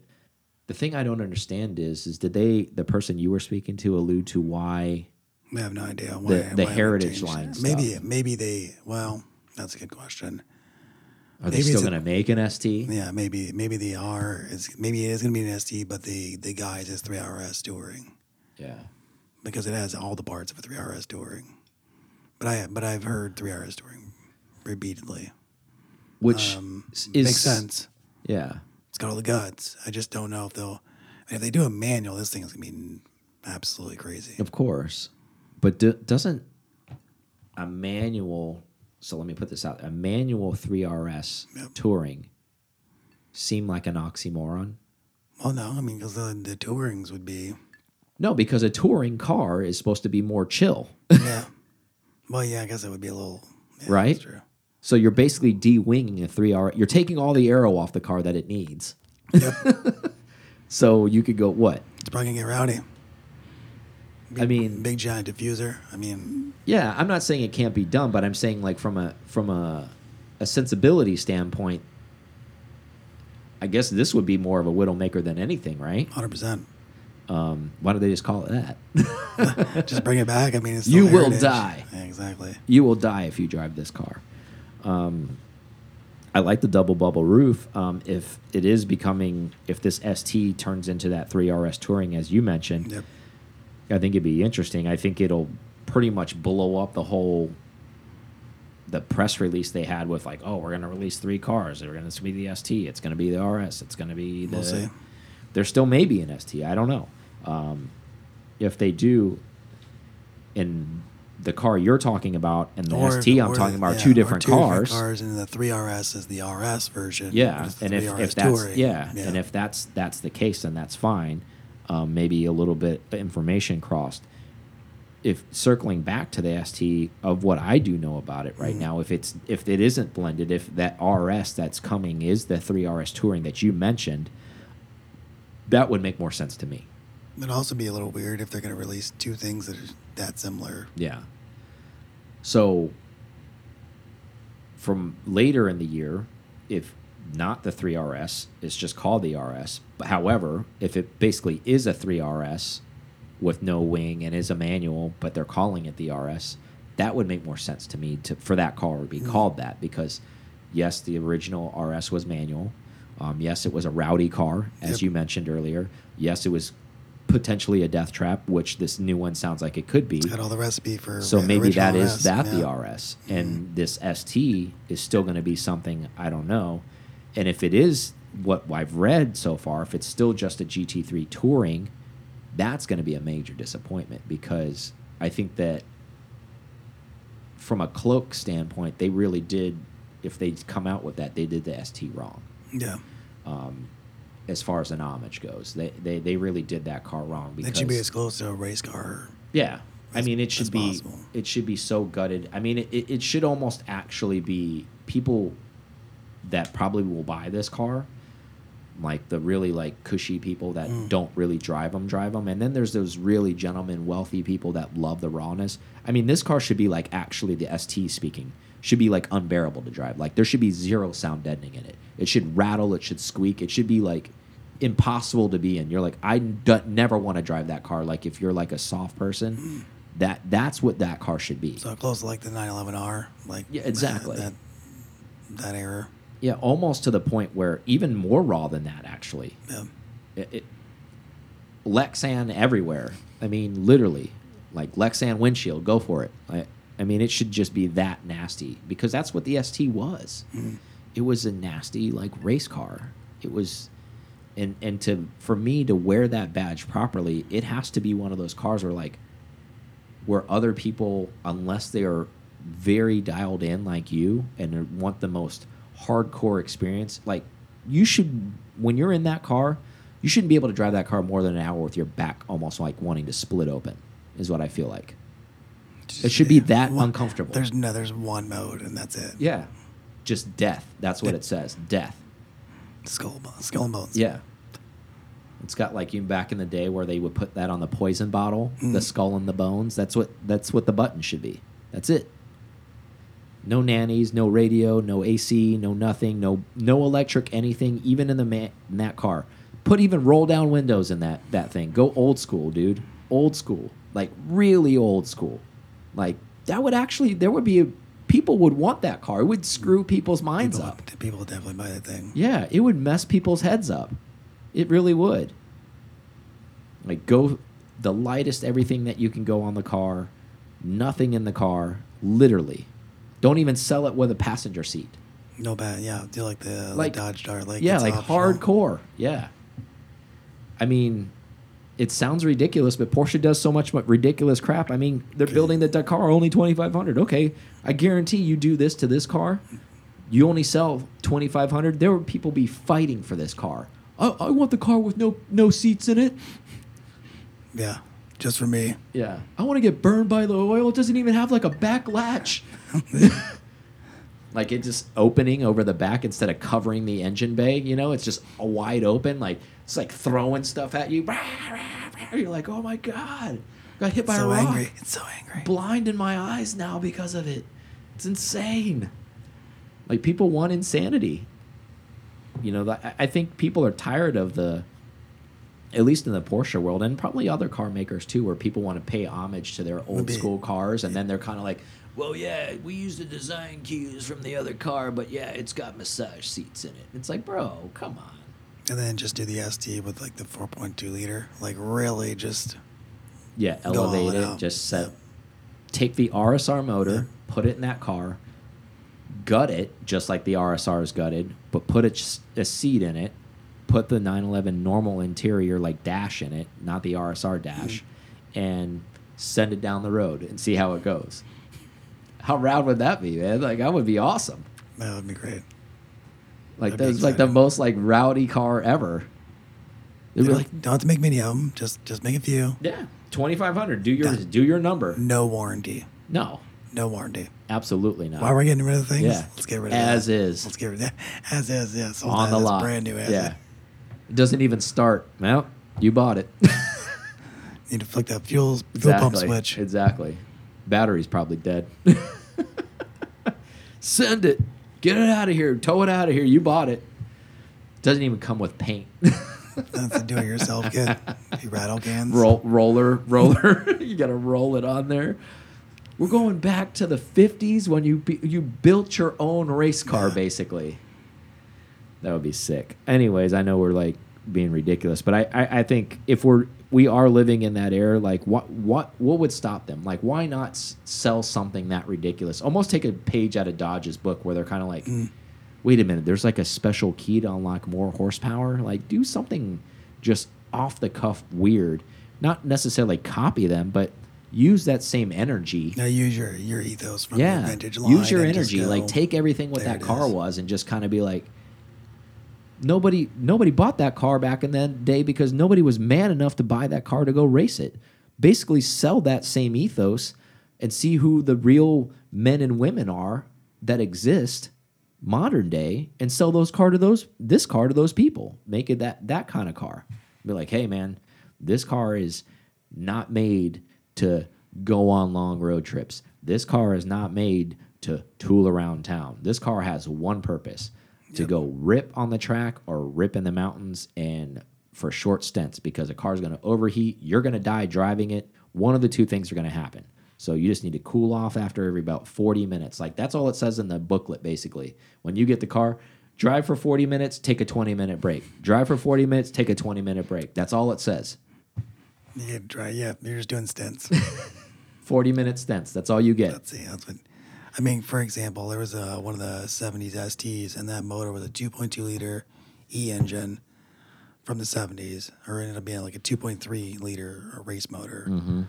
The thing I don't understand is is did they the person you were speaking to allude to why I have no idea why. The- the why heritage line. Maybe stuff. maybe they. Well, that's a good question. are they Maybe still going to make an ST? Yeah, maybe maybe they are. It's, maybe it is going to be an ST, but the the guys is 3RS Touring Yeah. Because it has all the parts of a 3RS Touring. But I but I've heard 3RS Touring repeatedly. Which Um, is makes sense. Yeah. It's got all the guts. I just don't know if they'll. If they do a manual, this thing is going to be absolutely crazy. Of course. But do, doesn't a manual, so let me put this out a manual 3RS Yep. touring seem like an oxymoron? Well, no, I mean because the, the tourings would be. No, because a touring car is supposed to be more chill, Yeah. well, yeah, I guess it would be a little. Yeah, Right? That's true. so you're basically de-winging a 3R. You're taking all the aero off the car that it needs. Yep. So you could go what? it's probably gonna get rowdy. I mean, Big giant diffuser. I mean, yeah, I'm not saying it can't be done, but I'm saying like from a from a a sensibility standpoint, I guess this would be more of a widowmaker than anything, right? hundred percent. Um, why don't they just call it that? Just bring it back. I mean, it's You will heritage. die. Yeah, exactly. you will die if you drive this car. Um, I like the double bubble roof. Um, if it is becoming, if this ST turns into that 3RS Touring, as you mentioned, Yep. I think it'd be interesting. I think it'll pretty much blow up the whole the press release they had with like, oh, we're going to release three cars. They're going to be the ST. It's going to be the RS. It's going to be the. We'll see. There still may be an ST. I don't know. Um, if they do, in the car you're talking about and the Or- ST I'm talking about yeah, are two different two cars. cars, and the three RS is the RS version. Yeah, but it's the and if, if that's Touring. yeah, and if that's that's the case, then that's fine. Um, maybe a little bit of information crossed. If circling back to the ST of what I do know about it right Mm-hmm. now, if it's if it isn't blended, if that RS that's coming is the three RS touring that you mentioned, that would make more sense to me. It'd also be a little weird if they're going to release two things that are that similar. Yeah. So from later in the year, if not the 3RS, it's just called the RS. But however, if it basically is a 3RS with no wing and is a manual, but they're calling it the RS, that would make more sense to me to for that car to be called that because yes, the original RS was manual. Um, yes, it was a rowdy car, as Yep. you mentioned earlier. Yes, it was potentially a death trap, which this new one sounds like it could be. Got all the recipe for So maybe that is RS, that yeah. the RS, and this ST is still going to be something I don't know. And if it is what I've read so far, if it's still just a GT3 touring, that's going to be a major disappointment because I think that from a cloak standpoint, they really did. If they come out with that, they did the ST wrong Yeah, um, as far as an homage goes. They, they they really did that car wrong because it should be as close to a race car. yeah. I mean, it should be possible. it should be so gutted. I mean, it, it it should almost actually be people that probably will buy this car, like the really like cushy people that Mm. don't really drive them, drive them, and then there's those really gentlemen, wealthy people that love the rawness. I mean, this car should be like actually the ST speaking should be like unbearable to drive. Like there should be zero sound deadening in it. It should rattle. It should squeak. It should be like impossible to be in. You're like I never want to drive that car. Like if you're like a soft person, mm. that that's what that car should be. So close to like the 911R, like Yeah, exactly. that that, that era. Yeah, almost to the point where even more raw than that actually. Yeah, It, it, Lexan everywhere. I mean, literally, like Lexan windshield. Go for it. I, I mean, it should just be that nasty because that's what the ST was. Mm. It was a nasty like race car. It was, and and to for me to wear that badge properly, it has to be one of those cars where like, where other people, unless they are very dialed in like you and want the most hardcore experience, like you should when you're in that car, you shouldn't be able to drive that car more than an hour with your back almost like wanting to split open. Is what I feel like. It should be that One- uncomfortable. There's no, there's one mode and that's it. Yeah, just death. That's what it says. Death. Skull, bo- skull and bones. Yeah. It's got like you back in the day where they would put that on the poison bottle, mm. the skull and the bones. That's what that's what the button should be. That's it. No nannies, no radio, no AC, no nothing, no no electric anything, even in the man, in that car. Put even roll down windows in that that thing. Go old school, dude. Old school, like really old school. Like that would actually there would be a, people would want that car. It would screw people's minds people, up. people would definitely buy that thing. Yeah, it would mess people's heads up. It really would. Like go the lightest everything that you can go on the car, nothing in the car, literally. Don't even sell it with a passenger seat. No bad. Yeah, do like the Like- like Dodge Dart. Like yeah, like optional. hardcore. Yeah. I mean, it sounds ridiculous, but Porsche does so much ridiculous crap. I mean, they're Okay. building the Dakar only 2500. Okay, I guarantee you do this to this car, you only sell 2500. There would people be fighting for this car. I, I want the car with no no seats in it. Yeah, just for me. Yeah. I want to get burned by the oil. It doesn't even have like a back latch. like it just opening over the back instead of covering the engine bay, you know, it's just a wide open. Like it's like throwing stuff at you. You're like, oh my God. Got hit by so a rock. angry. It's so angry. Blind in my eyes now because of it. It's insane. Like people want insanity. You know, I- I think people are tired of the at least in the Porsche world, and probably other car makers too, where people want to pay homage to their old school cars, and then they're kind of like, "Well, yeah, we use the design cues from the other car, but yeah, it's got massage seats in it." It's like, bro, come on. And then just do the ST with like the 4.2 liter. Like really just Yeah, elevate it. out. Just set. Yeah. Take the RSR motor, put it in that car, gut it just like the RSR is gutted, but put a, a seat in it. Put the 911 normal interior like dash in it, not the RSR dash, Mm-hmm. and send it down the road and see how it goes. How rad would that be, man? Like that would be awesome. that would be great. Like That'd be that's like the most like rowdy car ever. It'd You be like, don't have to make many of them. Just just make a few. yeah, 2500. Do your Done. do your number. No warranty. No, No warranty. absolutely not. Why are we getting rid of things? Yeah. Let's get rid of As that. is. Let's get rid of that. As is, yeah. Sold on that the as lot. Brand new as yeah. it. It doesn't even start. Well, you bought it. Need to flick that fuel fuel pump switch. Exactly. Battery's probably dead. Send it. Get it out of here. Tow it out of here. You bought it. Doesn't even come with paint. That's a do-it-yourself kit. You rattle cans. Roll, roller, roller. you got to roll it on there. We're going back to the 50s when you you built your own race car, Yeah. basically. That would be sick. Anyways, I know we're like being ridiculous, but I, I, I think if we're we are living in that era, like what what what would stop them? Like why not sell something that ridiculous? Almost take a page out of Dodge's book where they're kind of like, mm. wait a minute, there's like a special key to unlock more horsepower. Like do something just off the cuff weird. Not necessarily copy them, but use that same energy Now use your your ethos from yeah vintage line. use your energy go, like take everything what that car is." was and just kind of be like nobody nobody bought that car back in that day because nobody was man enough to buy that car to go race it. Basically sell that same ethos and see who the real men and women are that exist modern day and sell those car to those this car to those people. Make it that that kind of car. Be like hey man this car is not made to go on long road trips. This car is not made to tool around town. This car has one purpose to go rip on the track or rip in the mountains and for short stints because a car's going to overheat you're going to die driving it one of the two things are going to happen so you just need to cool off after every about 40 minutes like that's all it says in the booklet basically when you get the car drive for 40 minutes take a 20 minute break drive for 40 minutes take a 20 minute break that's all it says You get dry. Yeah, you're just doing stints. 40 minute stints that's all you get Let's see. That's what. I mean, for example, there was a, one of the '70s STs, and that motor was a 2.2 liter E engine from the '70s, or it ended up being like a 2.3 liter race motor. Mm-hmm.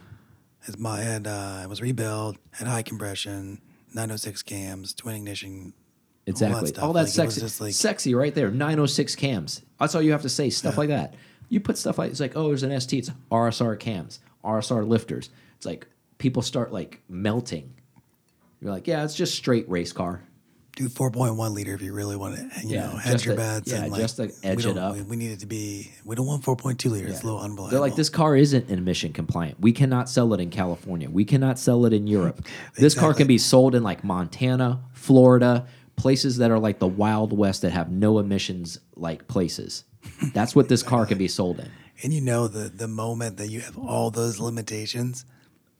It's my had uh, it was rebuilt, had high compression, 906 cams, twin ignition. Exactly. stuff. All that Like, sexy, like- sexy right there. 906 cams. That's all you have to say. Stuff like that. You put stuff like it's like, oh, there's an ST. It's RSR cams, RSR lifters. It's like people start like melting. You're like, yeah, it's just straight race car. Do 4.1 liter if you really want it. You Yeah, know, hedge your to- bets. yeah, and like, just to edge we it up. We, we need it to be. We don't want 4.2 liter. It's a little unreliable. They're like, this car isn't emission compliant. We cannot sell it in California. We cannot sell it in Europe. This car can be sold in like Montana, Florida, places that are like the Wild West that have no emissions like places. That's what this car can be sold in. And you know the the moment that you have all those limitations,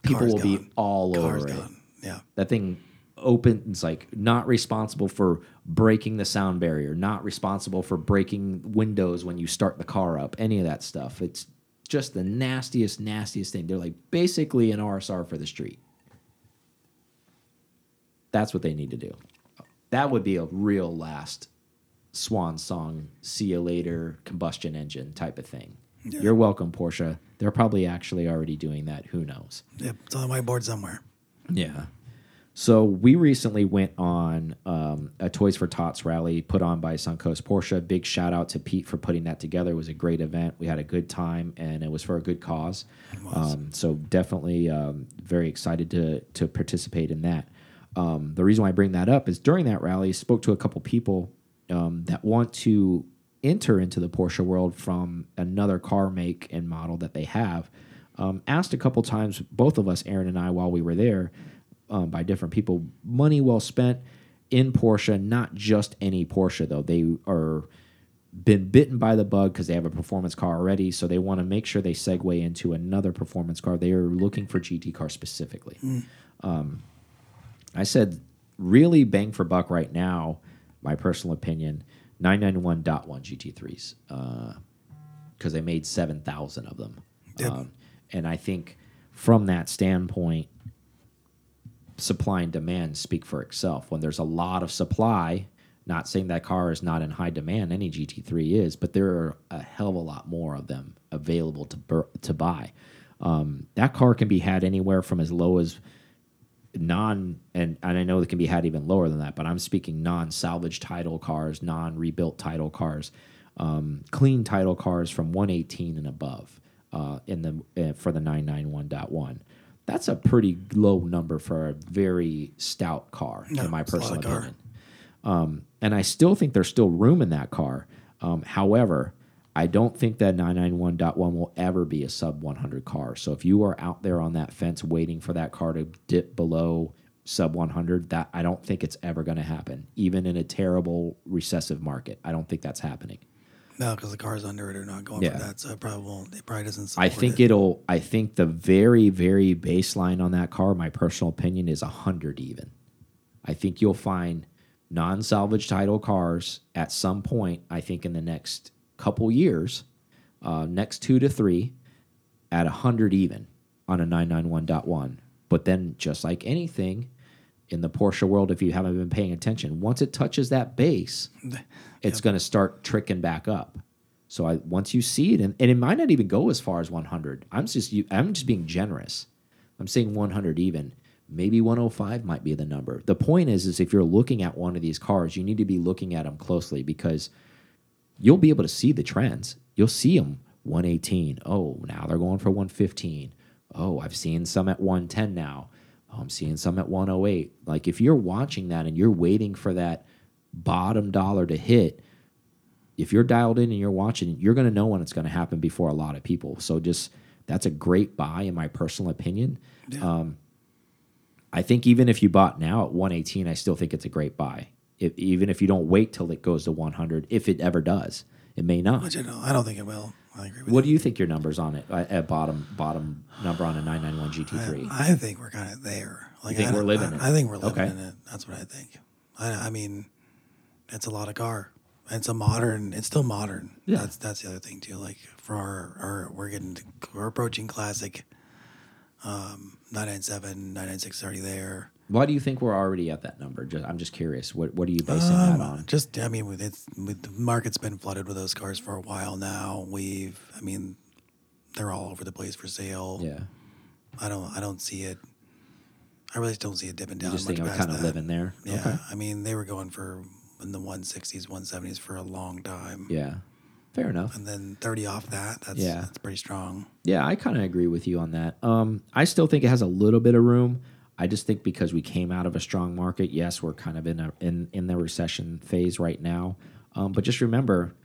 People will be gone. all Car's over it. Yeah. That thing opens like not responsible for breaking the sound barrier, not responsible for breaking windows when you start the car up, any of that stuff. It's just the nastiest, nastiest thing. They're like basically an RSR for the street. That's what they need to do. That would be a real last swan song, see you later, combustion engine type of thing. You're welcome, Porsche. They're probably actually already doing that. Who knows? Yep. It's on the whiteboard somewhere. Yeah. So we recently went on um, a Toys for Tots rally put on by Suncoast Porsche. Big shout out to Pete for putting that together. It was a great event. We had a good time, and it was for a good cause. Um, so definitely um, very excited to to participate in that. Um, the reason why I bring that up is during that rally, I spoke to a couple people um, that want to enter into the Porsche world from another car make and model that they have. Um, asked a couple times, both of us, Aaron and I, while we were there, um, by different people, money well spent in Porsche. Not just any Porsche though; they are been bitten by the bug because they have a performance car already, so they want to make sure they segue into another performance car. They are looking for GT cars specifically. Um, I said, really bang for buck right now, my personal opinion, 991.1 GT3s, because they made 7,000 of them. Yep. Um, and I think from that standpoint, supply and demand speak for itself. When there's a lot of supply, not saying that car is not in high demand, any GT3 is, but there are a hell of a lot more of them available to to buy. Um, that car can be had anywhere from as low as non and, and I know it can be had even lower than that, but I'm speaking non salvage title cars, non rebuilt title cars, um, clean title cars from 118 and above uh, in the uh, for the 991.1. That's a pretty low number for a very stout car, No, in my it's a lot personal opinion. Um, and I still think there's still room in that car. Um, however, I don't think that 991.1 will ever be a sub 100 car. So if you are out there on that fence waiting for that car to dip below sub 100, that I don't think it's ever going to happen. Even in a terrible recessive market, I don't think that's happening. No, because the cars under it are not going Yeah. for that, so it probably won't. It probably doesn't. I think it. it'll. I think the very, very baseline on that car, my personal opinion, is hundred even. I think you'll find non salvage title cars at some point, I think in the next couple years, uh, next two to three, at 100 even on a 991.1. But then, just like anything in the Porsche world, if you haven't been paying attention, once it touches that base, it's going to start tricking back up. So I once you see it, and, and it might not even go as far as 100. I'm just you, I'm just being generous. I'm saying 100 even. Maybe 105 might be the number. The point is, is if you're looking at one of these cars, you need to be looking at them closely because you'll be able to see the trends. You'll see them 118. Oh, now they're going for 115. Oh, I've seen some at 110 now. Oh, I'm seeing some at 108. Like if you're watching that and you're waiting for that bottom dollar to hit, if you're dialed in and you're watching, you're going to know when it's going to happen before a lot of people. So just that's a great buy in my personal opinion. Yeah. Um, I think even if you bought now at 118, I still think it's a great buy. If, even if you don't wait till it goes to 100, if it ever does, it may not. Which I don't, I don't think it will. I agree What do you think your numbers on it uh, at bottom bottom number on a 991 GT3? I, I think we're kind of there. Like think I, we're living I, it? I think we're living Okay. in it. That's what I think. I, I mean, it's a lot of car. It's a modern. It's still modern. Yeah. That's that's the other thing too. Like for our, our we're getting to, we're approaching classic. Um, 997, 996 already there. Why do you think we're already at that number? Just, I'm just curious. What what are you basing that Um, on? Just, I mean, with it's with the market's been flooded with those cars for a while now. We've, I mean, they're all over the place for sale. Yeah, I don't, I don't see it. I really don't see it dipping you down. just much think I'm kind of that. living there. Yeah, Okay. I mean, they were going for in the 160s, 170s for a long time. Yeah, fair enough. And then 30 off that. That's Yeah. that's pretty strong. Yeah, I kind of agree with you on that. Um, I still think it has a little bit of room. I just think because we came out of a strong market, yes, we're kind of in a in in the recession phase right now. Um, but just remember,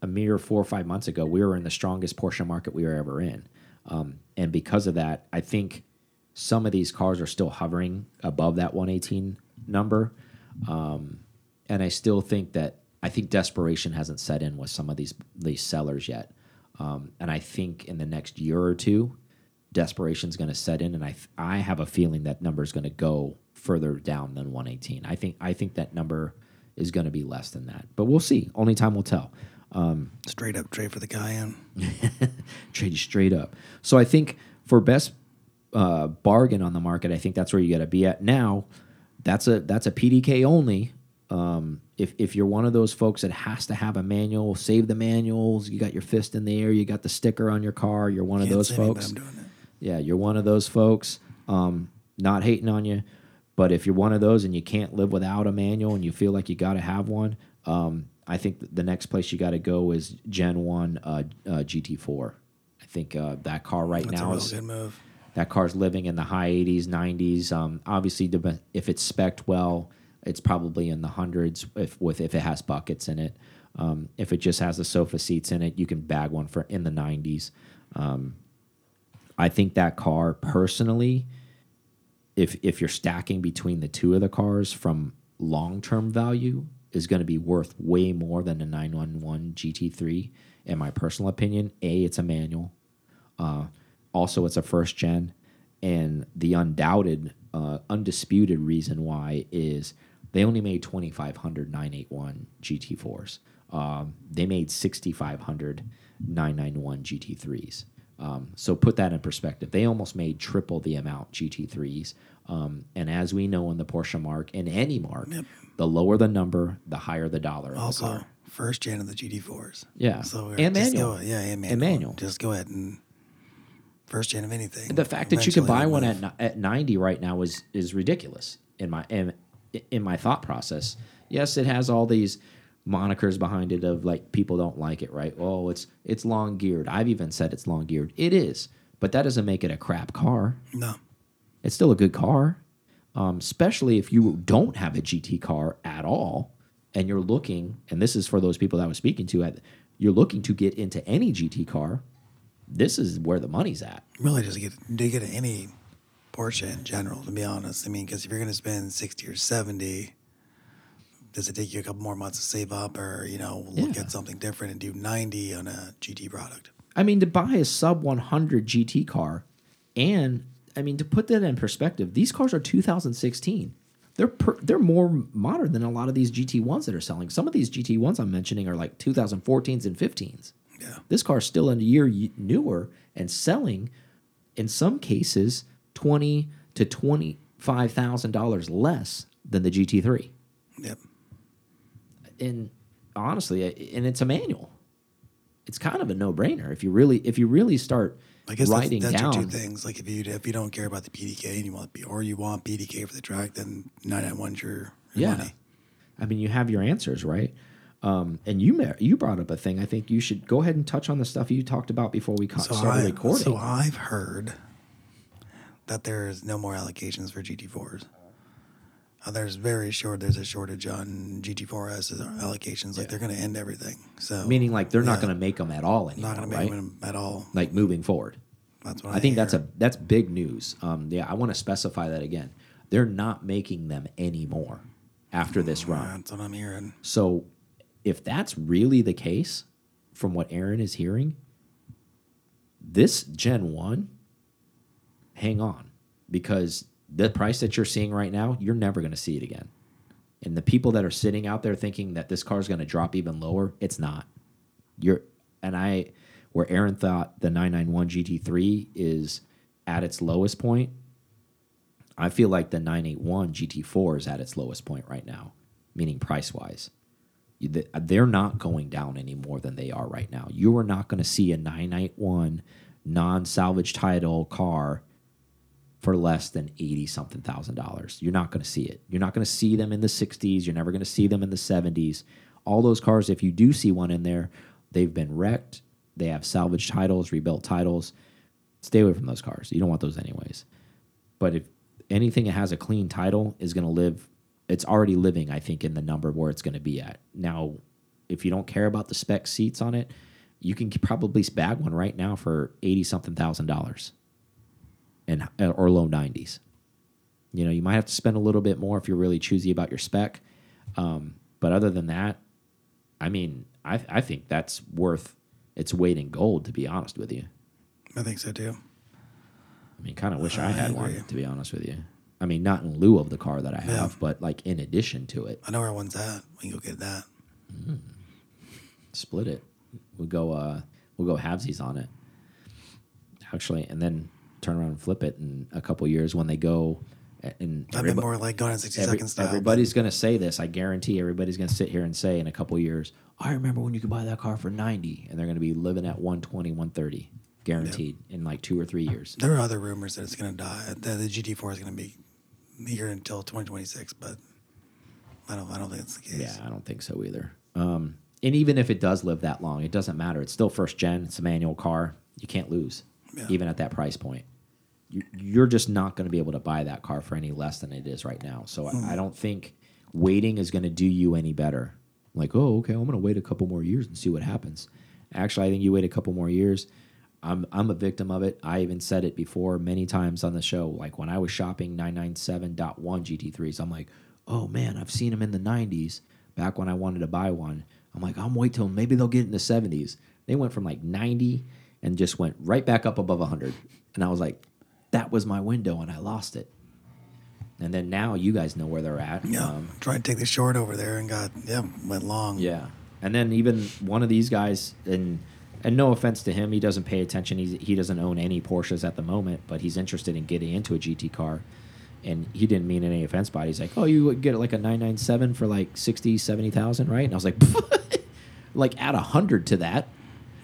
a mere four or five months ago, we were in the strongest Porsche market we were ever in, um, and because of that, I think some of these cars are still hovering above that 118 number, um, and I still think that I think desperation hasn't set in with some of these these sellers yet, um, and I think in the next year or two, desperation is going to set in, and I I have a feeling that number is going to go further down than 118. I think I think that number is going to be less than that, but we'll see. Only time will tell. Straight up trade for the guy in. trade straight up. So I think for best uh, bargain on the market, I think that's where you got to be at now. That's a that's a PDK only. Um, if if you're one of those folks that has to have a manual, save the manuals. You got your fist in the air. You got the sticker on your car. You're one of Can't those anything, but folks. I'm doing it. Yeah, you're one of those folks. Um, not hating on you, but if you're one of those and you can't live without a manual and you feel like you got to have one, um, I think the next place you got to go is Gen One uh, uh, GT4. I think uh, that car right That's now is good move. that car's living in the high 80s, 90s. Um, obviously, if it's spec'd well, it's probably in the hundreds. If with if it has buckets in it, um, if it just has the sofa seats in it, you can bag one for in the 90s. Um, I think that car personally, if if you're stacking between the two of the cars from long term value, is going to be worth way more than a 911 GT3. In my personal opinion, a it's a manual. Uh, also, it's a first gen, and the undoubted, uh, undisputed reason why is they only made 2,500 981 GT4s. Um, they made 6,500 991 GT3s. Um, so put that in perspective. They almost made triple the amount GT3s. Um, and as we know in the Porsche mark, in any mark, the lower the number, the higher the dollar. of the Also, first gen of the GT4s. Yeah. So And manual. Go, yeah, and manual. And manual. Just go ahead and first gen of anything. the fact that you can buy one at at 90 right now is is ridiculous in my in, in my thought process. Yes, it has all these monikers behind it of like people don't like it, right? Oh, it's it's long geared. I've even said it's long geared. It is, but that doesn't make it a crap car. No. It's still a good car, um, especially if you don't have a GT car at all and you're looking. And this is for those people that I was speaking to. At you're looking to get into any GT car. This is where the money's at. Really, just get to get any Porsche in general. To be honest, I mean, because if you're going to spend sixty or seventy, does it take you a couple more months to save up, or you know, look Yeah. at something different and do ninety on a GT product? I mean, to buy a sub 100 GT car, and I mean, to put that in perspective, these cars are 2016. they're per, they're more modern than a lot of these GT1s that are selling. Some of these GT1s I'm mentioning are like 2014s and 15s. Yeah. This car's still a year newer and selling, in some cases, twenty to twenty five thousand dollars less than the GT3. Yep. And honestly, and it's a manual. It's kind of a no brainer if you really if you really start I guess that's, writing that's down. your two things. Like if you if you don't care about the PDK and you want or you want PDK for the track, then 991's your, your Yeah. money. I mean, you have your answers, right? Um, and you you brought up a thing. I think you should go ahead and touch on the stuff you talked about before we So, started I, recording. so I've heard that there's no more allocations for GT4s. Uh, there's very short. There's a shortage on GT4S allocations. Like they're going to end everything. So Meaning, like they're not going to make them at all anymore, not going to make them at all. Like moving forward. That's what I think that's a that's big news. Um, yeah, I want to specify that again. They're not making them anymore after this run. That's what I'm hearing. So, if that's really the case, from what Aaron is hearing, this Gen 1, hang on, because the price that you're seeing right now, you're never going to see it again. And the people that are sitting out there thinking that this car is going to drop even lower, it's not. You're, and I, where Aaron thought the 991 GT3 is at its lowest point, I feel like the 981 GT4 is at its lowest point right now, meaning price wise. They're not going down any more than they are right now. You are not going to see a 991 non salvage title car for less than 80 something thousand dollars. You're not going to see it. You're not going to see them in the 60s. You're never going to see them in the 70s. All those cars, if you do see one in there, they've been wrecked. They have salvage titles, rebuilt titles. Stay away from those cars. You don't want those anyways. But if anything that has a clean title is going to live, it's already living, I think, in the number where it's going to be at. Now, if you don't care about the spec seats on it, you can probably bag one right now for 80 something thousand dollars and or low 90s. You know, you might have to spend a little bit more if you're really choosy about your spec. Um, but other than that, I mean, I, I think that's worth its weight in gold, to be honest with you. I think so too. I mean, kind of wish I, I had agree. one, to be honest with you. I mean, not in lieu of the car that I Yeah. have, but like in addition to it, I know where one's at. We can go get that. split it. We'll go, uh, we'll go halvesies on it, actually, and then turn around and flip it in a couple years when they go. And I've been more like going in 60 Every- second style. everybody's going to say this. I guarantee everybody's going to sit here and say in a couple years, I remember when you could buy that car for 90 and they're going to be living at 120, 130 guaranteed in like 2 or 3 years. There are other rumors that it's going to die. That the GT4 is going to be here until 2026, but I don't. I don't think it's the case. Yeah, I don't think so either. Um, and even if it does live that long, it doesn't matter. It's still first gen. It's a manual car. You can't lose, Yeah. even at that price point. You, you're just not going to be able to buy that car for any less than it is right now. So I, mm-hmm. I don't think waiting is going to do you any better. Like, oh, okay, I'm going to wait a couple more years and see what happens. Actually, I think you wait a couple more years. I'm I'm a victim of it. I even said it before many times on the show. Like when I was shopping 997.1 GT3s, I'm like, oh man, I've seen them in the 90s. Back when I wanted to buy one, I'm like, I'm wait till maybe they'll get in the 70s. They went from like 90 and just went right back up above 100, and I was like, that was my window, and I lost it. And then now you guys know where they're at. Yeah. Um, Tried to take the short over there and got yeah went long. yeah, and then even one of these guys, and and no offense to him, he doesn't pay attention. He's, he doesn't own any Porsches at the moment, but he's interested in getting into a GT car. And he didn't mean any offense by it. He's like, oh, you would get like a 997 for like 60, 70,000, right? And I was like, like add a hundred to that.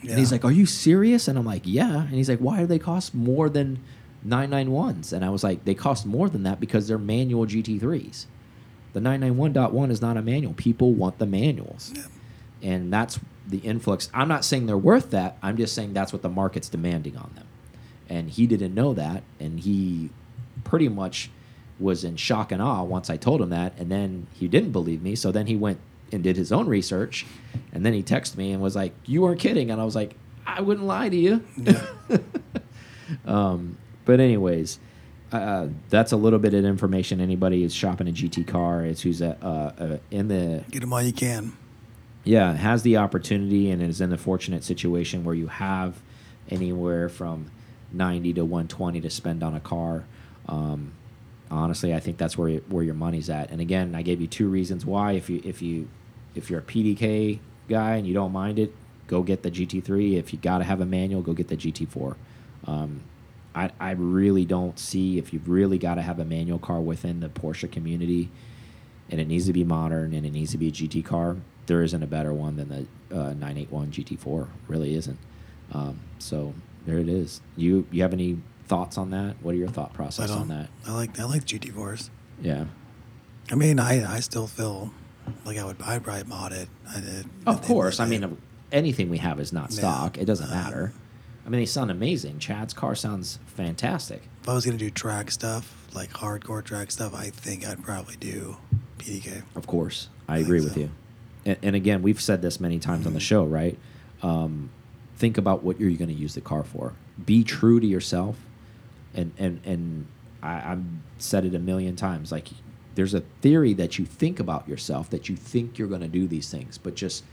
And he's like, are you serious? And I'm like, yeah. And he's like, why do they cost more than 991s? And I was like, they cost more than that because they're manual GT3s. The 991.1 is not a manual. People want the manuals. Yeah. And that's the influx. I'm not saying they're worth that. I'm just saying that's what the market's demanding on them. And he didn't know that. And he pretty much was in shock and awe once I told him that. And then he didn't believe me. So then he went and did his own research. And then he texted me and was like, You weren't kidding. And I was like, I wouldn't lie to you. Yeah. Um, But anyways, uh, that's a little bit of information. Anybody is shopping a GT car, is who's uh, uh, in the Get them while you can. yeah has the opportunity and is in the fortunate situation where you have anywhere from 90 to 120 to spend on a car. Um, honestly, I think that's where where your money's at. And again, I gave you two reasons why. If you if you if you're a PDK guy and you don't mind it, go get the GT3. If you got to have a manual, go get the GT4. Um, I, I really don't see if you've really got to have a manual car within the Porsche community and it needs to be modern and it needs to be a GT car, there isn't a better one than the uh, 981 GT4. Really isn't. Um, so there it is. You you have any thoughts on that? What are your thought process on that? I like I like GT4s. Yeah. I mean, I I still feel like I would probably mod it. I did. Of course. I mean, anything we have is not stock. Yeah. It doesn't matter. I mean, they sound amazing. Chad's car sounds fantastic. If I was gonna do track stuff, like hardcore track stuff, I think I'd probably do PDK. Of course, I, I agree with so. you. And, and, again, we've said this many times mm -hmm. on the mm-hmm. show, right? Um, think about what you're going to use the car for. Be true to yourself, and and and I, I've said it a million times. Like, there's a theory that you think about yourself that you think you're going to do these things, but just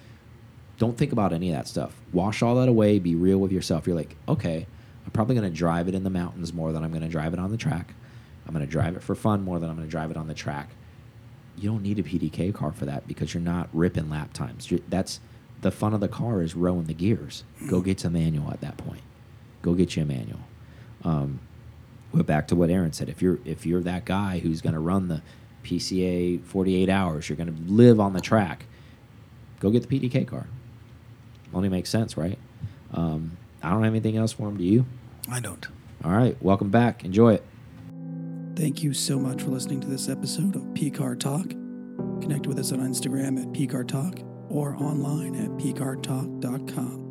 don't think about any of that stuff. Wash all that away. Be real with yourself. You're like, okay, I'm probably going to drive it in the mountains more than I'm going to drive it on the track. I'm going to drive it for fun more than I'm going to drive it on the track you don't need a PDK car for that because you're not ripping lap times. You're, that's the fun of the car is rowing the gears. Go get a manual at that point. Go get you a manual. Um, but back to what Aaron said. If you're if you're that guy who's going to run the PCA 48 hours, you're going to live on the track. Go get the PDK car. Only makes sense, right? Um, I don't have anything else for him. Do you? I don't. All right. Welcome back. Enjoy it. Thank you so much for listening to this episode of P Car Talk. Connect with us on Instagram at P Car Talk or online at pcartalk.com.